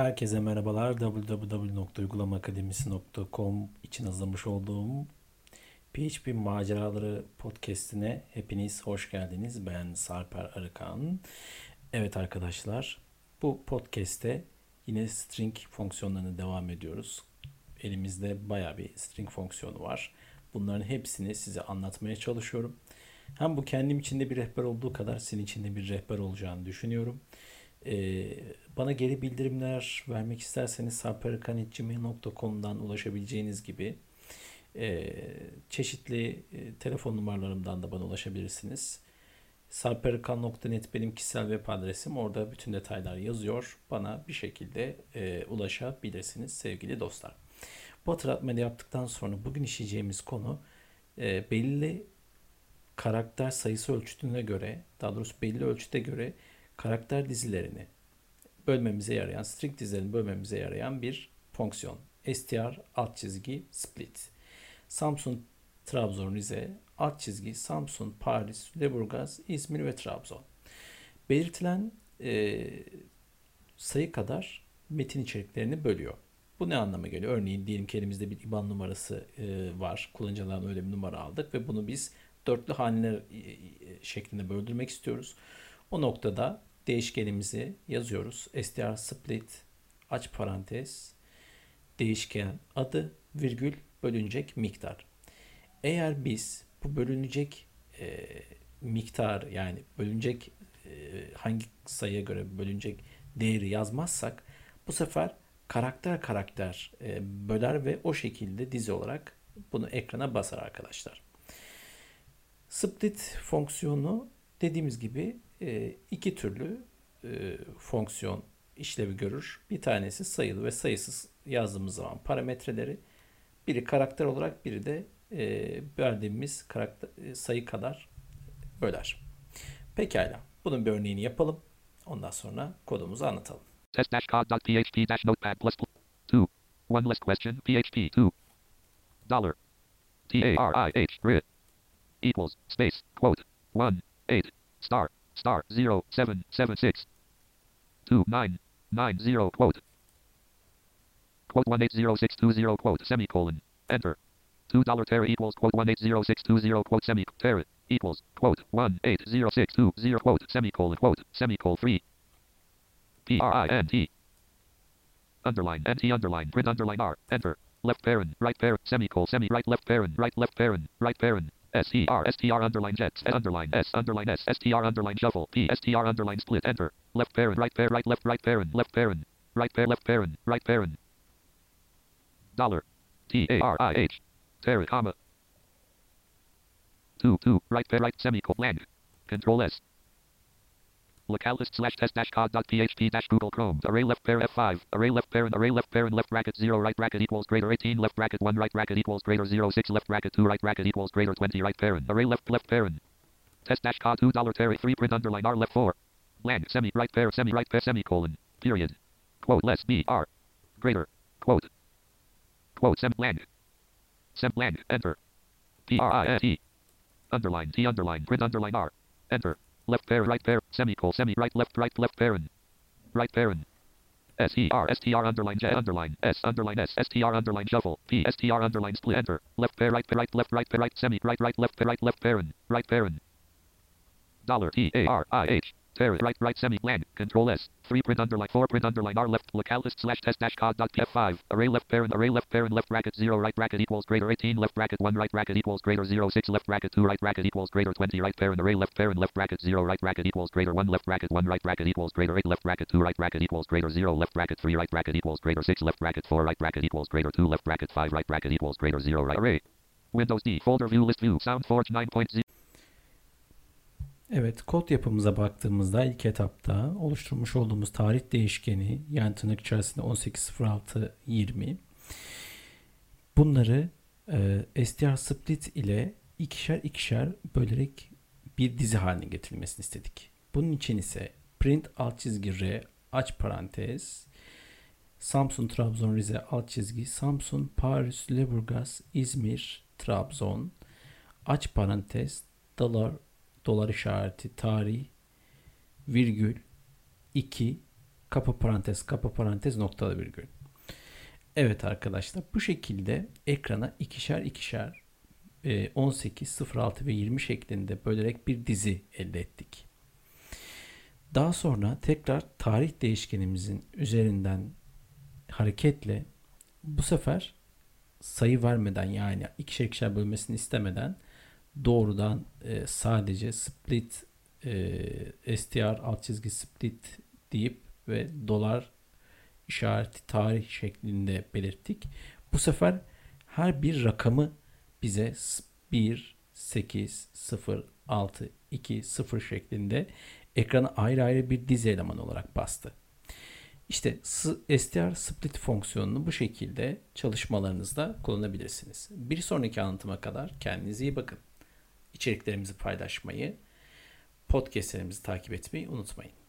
Herkese merhabalar. www.uygulamaakademisi.com için hazırlamış olduğum PHP Maceraları podcastine hepiniz hoş geldiniz. Ben Sarper Arıkan. Evet arkadaşlar, bu podcast'te yine string fonksiyonlarına devam ediyoruz. Elimizde baya bir string fonksiyonu var. Bunların hepsini size anlatmaya çalışıyorum. Hem bu kendim için de bir rehber olduğu kadar senin için de bir rehber olacağını düşünüyorum. Ee, bana geri bildirimler vermek isterseniz sarperkan.gmail.com'dan ulaşabileceğiniz gibi e, çeşitli e, telefon numaralarımdan da bana ulaşabilirsiniz. sarperkan.net benim kişisel web adresim. Orada bütün detaylar yazıyor. Bana bir şekilde e, ulaşabilirsiniz sevgili dostlar. Bu hatırlatmayı yaptıktan sonra bugün işleyeceğimiz konu e, belli karakter sayısı ölçütüne göre, daha doğrusu belli ölçüte göre karakter dizilerini bölmemize yarayan, string dizilerini bölmemize yarayan bir fonksiyon. str alt çizgi split. Samsun, Trabzon, Rize, alt çizgi Samsun, Paris, Lüleburgaz, İzmir ve Trabzon. Belirtilen e, sayı kadar metin içeriklerini bölüyor. Bu ne anlama geliyor? Örneğin diyelim ki elimizde bir IBAN numarası e, var. Kullanıcılardan öyle bir numara aldık ve bunu biz dörtlü haneler e, şeklinde böldürmek istiyoruz. O noktada değişkenimizi yazıyoruz. str split aç parantez değişken adı virgül bölünecek miktar. Eğer biz bu bölünecek e, miktar yani bölünecek e, hangi sayıya göre bölünecek değeri yazmazsak bu sefer karakter karakter e, böler ve o şekilde dizi olarak bunu ekrana basar arkadaşlar. Split fonksiyonu dediğimiz gibi e, iki türlü e, fonksiyon işlevi görür. Bir tanesi sayılı ve sayısız yazdığımız zaman parametreleri biri karakter olarak biri de e, verdiğimiz karakter, e, sayı kadar böler. Pekala. Bunun bir örneğini yapalım. Ondan sonra kodumuzu anlatalım. Test-code.php-notepad plus 2. One less question. PHP 2. Dollar. T-A-R-I-H. Grid. Equals. Space. Quote. 1. 8. Star. Star. 0. 7. 7. 6. 2. 9. 9. 0. Quote. Quote 180620 quote semicolon. Enter. Two dollar tera equals quote one eight zero six two zero quote semi tera equals quote one eight zero six two zero quote semicolon quote semicolon three. P R I N T. Underline N T underline print underline R. Enter. Left parent right parent semicolon semi right left parent right left parent right parent. S E R S T R underline jets underline S underline S S T R underline shuffle P S T R underline split enter. Left parent right parent right left right parent left parent right parent left parent right parent dollar. T A R I H. Tara comma. Two two right pair right semicolon. Control S localist slash test dash cod dot php dash google chrome. Array left pair f5 array left parent array left parent left bracket 0 right bracket equals greater 18 left bracket 1 right bracket equals greater 0 6 left bracket 2 right bracket equals greater 20 right parent array left left parent test dash cod 2 dollar terry 3 print underline r left 4 blank semi right pair semi right pair semicolon period. Quote less b r. Greater. Quote. Quote sem blank sem blank enter. P r i n t. Underline t underline print underline r. Enter left pair right pair semicolon semi right left right left parent right parent S E R S T R underline J underline S underline S S T R underline shuffle P S T R underline split enter left pair right pair right left right pair right semi right right left pair right left parent right parent dollar T A R I H Terra right right semi blank control S three print underline four print underline R left localist slash test dash cod dot F5 array left parent array left parent left bracket zero right bracket equals greater 18 left bracket one right bracket equals greater zero six left bracket two right bracket equals greater 20 right parent array left parent left bracket zero right bracket equals greater one left bracket one right bracket equals greater eight left bracket two right bracket equals greater zero left bracket three right bracket equals greater six left bracket four right bracket equals greater two left bracket five right bracket equals greater zero right array. Windows D folder view list view SoundForge 9.0 Evet, kod yapımıza baktığımızda ilk etapta oluşturmuş olduğumuz tarih değişkeni yani tırnak içerisinde 180620 bunları e, str split ile ikişer ikişer bölerek bir dizi haline getirilmesini istedik. Bunun için ise print alt çizgi r aç parantez Samsun, Trabzon, Rize alt çizgi Samsun, Paris, Lüleburgaz, İzmir, Trabzon aç parantez dolar dolar işareti tarih virgül 2 kapa parantez kapa parantez noktalı virgül. Evet arkadaşlar bu şekilde ekrana ikişer ikişer 18, 06 ve 20 şeklinde bölerek bir dizi elde ettik. Daha sonra tekrar tarih değişkenimizin üzerinden hareketle bu sefer sayı vermeden yani ikişer ikişer bölmesini istemeden doğrudan e, sadece split e, str alt çizgi split deyip ve dolar işareti tarih şeklinde belirttik. Bu sefer her bir rakamı bize 1, 8, 0, 6, 2, 0 şeklinde ekrana ayrı ayrı bir dizi eleman olarak bastı. İşte str split fonksiyonunu bu şekilde çalışmalarınızda kullanabilirsiniz. Bir sonraki anlatıma kadar kendinize iyi bakın. İçeriklerimizi paylaşmayı, podcastlerimizi takip etmeyi unutmayın.